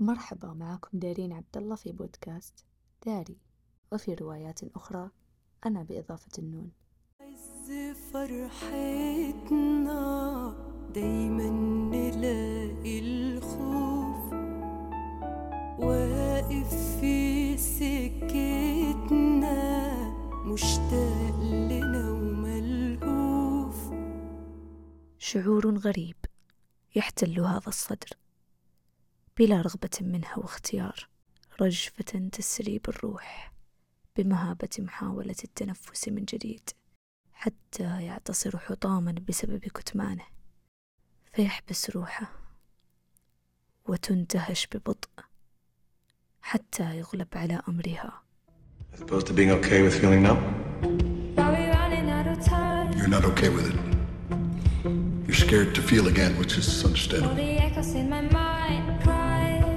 مرحبا معكم دارين عبد الله في بودكاست داري. وفي روايات أخرى أنا بإضافة النون. عز فرحتنا دايما نلاقي الخوف. واقف في سكتنا مشتاق لنا وملهوف. شعور غريب يحتل هذا الصدر. بلا رغبة منها واختيار رجفة تسري بالروح بمهابة محاولة التنفس من جديد حتى يعتصر حطاما بسبب كتمانه فيحبس روحه وتندهش ببطء حتى يغلب على أمرها You're scared to feel again, which is understandable. All the.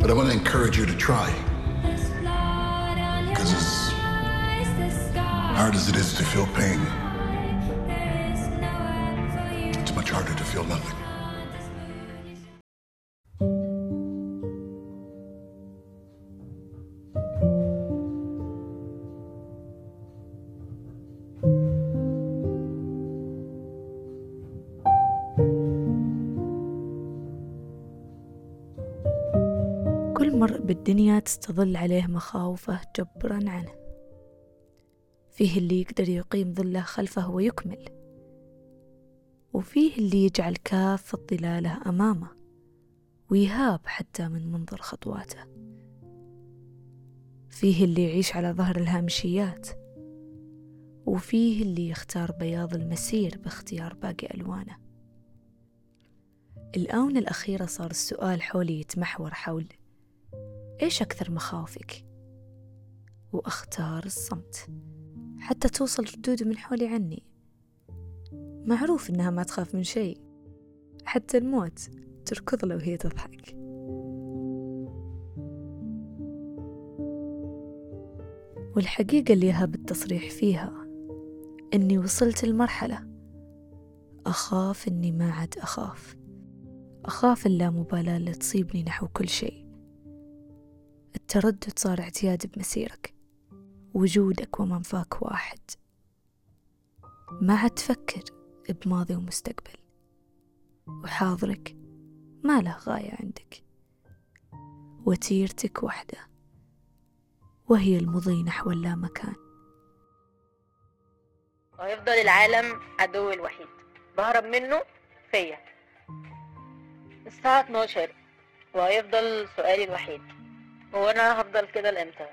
But I want to encourage you to try, There's blood on your 'Cause it's eyes, the sky. hard as it is to feel pain. It's much harder to feel nothing. مرء بالدنيا تستظل عليه مخاوفه جبرا عنه. فيه اللي يقدر يقيم ظله خلفه ويكمل. وفيه اللي يجعل كافة ظلاله أمامه ويهاب حتى من منظر خطواته. فيه اللي يعيش على ظهر الهامشيات. وفيه اللي يختار بياض المسير باختيار باقي ألوانه. الآونة الأخيرة صار السؤال حولي يتمحور حول إيش أكثر مخاوفك؟ وأختار الصمت. حتى توصل ردود من حولي عني. معروف إنها ما تخاف من شيء. حتى الموت تركض له وهي تضحك. والحقيقة اللي يهب التصريح فيها إني وصلت لمرحلة أخاف إني ما عاد أخاف. أخاف اللامبالاة اللي تصيبني نحو كل شيء. التردد صار اعتياد بمسيرك. وجودك ومنفاك واحد. ما عاد تفكر بماضي ومستقبل. وحاضرك ما له غاية عندك. وتيرتك وحدة. وهي المضي نحو اللامكان. وهيفضل العالم عدوي الوحيد. بهرب منه فيا. الساعة 12 وهيفضل سؤالي الوحيد. هو أنا هفضل كده لإمتى؟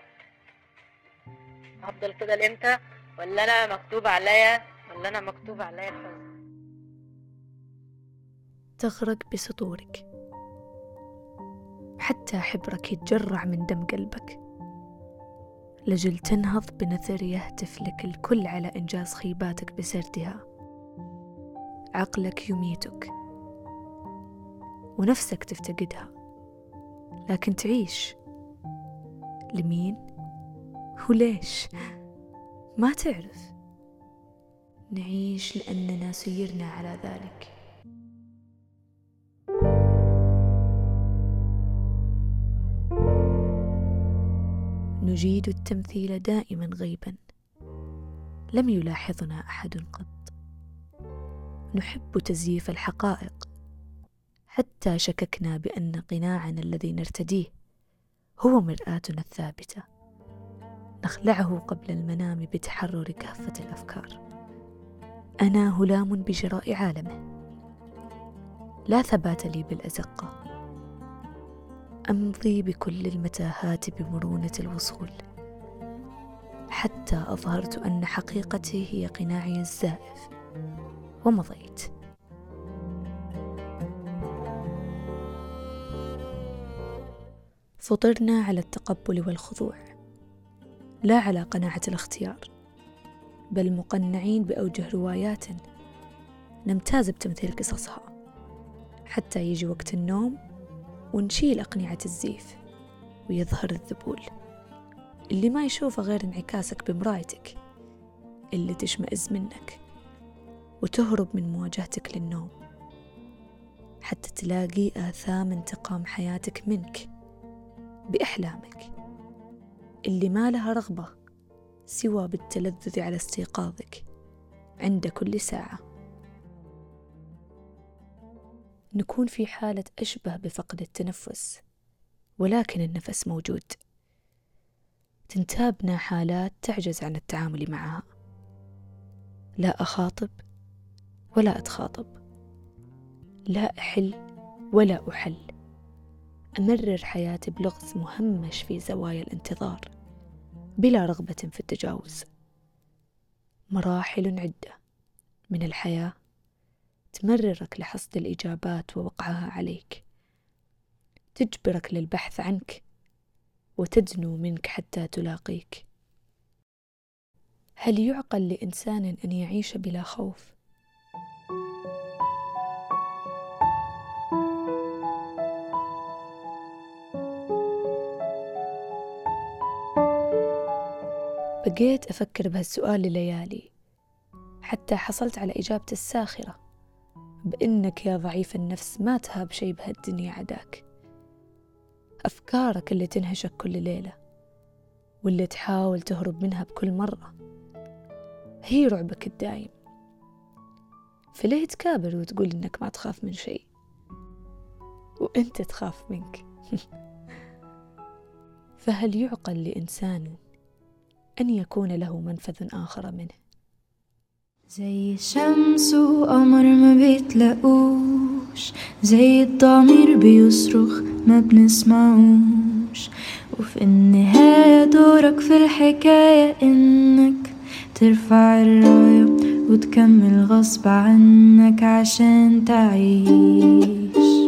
هفضل كده لإمتى؟ ولا أنا مكتوب عليا؟ ولا أنا مكتوب عليا الحزن؟ تغرق بسطورك حتى حبرك يتجرع من دم قلبك. لجل تنهض بنثر يهتف لك الكل على إنجاز خيباتك بسردها. عقلك يميتك. ونفسك تفتقدها. لكن تعيش. لمين؟ وليش ما تعرف. نعيش لأننا سيرنا على ذلك. نجيد التمثيل دائما غيبا. لم يلاحظنا أحد قط. نحب تزييف الحقائق. حتى شككنا بأن قناعنا الذي نرتديه هو مرآتنا الثابتة. نخلعه قبل المنام بتحرر كافة الأفكار. أنا هلام بجراء عالمه. لا ثبات لي بالأزقة. أمضي بكل المتاهات بمرونة الوصول. حتى أظهرت أن حقيقتي هي قناعي الزائف. ومضيت. فطرنا على التقبل والخضوع. لا على قناعة الاختيار بل مقنعين بأوجه روايات نمتاز بتمثيل قصصها. حتى يجي وقت النوم ونشيل أقنعة الزيف ويظهر الذبول. اللي ما يشوفه غير انعكاسك بمرايتك اللي تشمئز منك وتهرب من مواجهتك للنوم. حتى تلاقي آثام انتقام حياتك منك. بأحلامك. اللي ما لها رغبة سوى بالتلذذ على استيقاظك عند كل ساعة. نكون في حالة أشبه بفقد التنفس ولكن النفس موجود. تنتابنا حالات تعجز عن التعامل معها. لا أخاطب ولا أتخاطب. لا أحل ولا أحل. أمرر حياتي بلغز مهمش في زوايا الانتظار بلا رغبة في التجاوز مراحل عدة من الحياة تمررك لحصد الإجابات ووقعها عليك تجبرك للبحث عنك وتدنو منك حتى تلاقيك هل يعقل لإنسان أن يعيش بلا خوف؟ بقيت أفكر بهالسؤال لليالي حتى حصلت على إجابته الساخرة بإنك يا ضعيف النفس ما تهاب شي بهالدنيا عداك. أفكارك اللي تنهشك كل ليلة واللي تحاول تهرب منها بكل مرة هي رعبك الدايم. فليه تكابر وتقول إنك ما تخاف من شيء؟ وإنت تخاف منك. فهل يعقل لإنسان أن يكون له منفذ آخر منه. زي الشمس وقمر ما بيتلاقوش زي الضمير بيصرخ ما بنسمعوش. وفي النهاية دورك في الحكاية إنك ترفع الراية وتكمل غصب عنك عشان تعيش.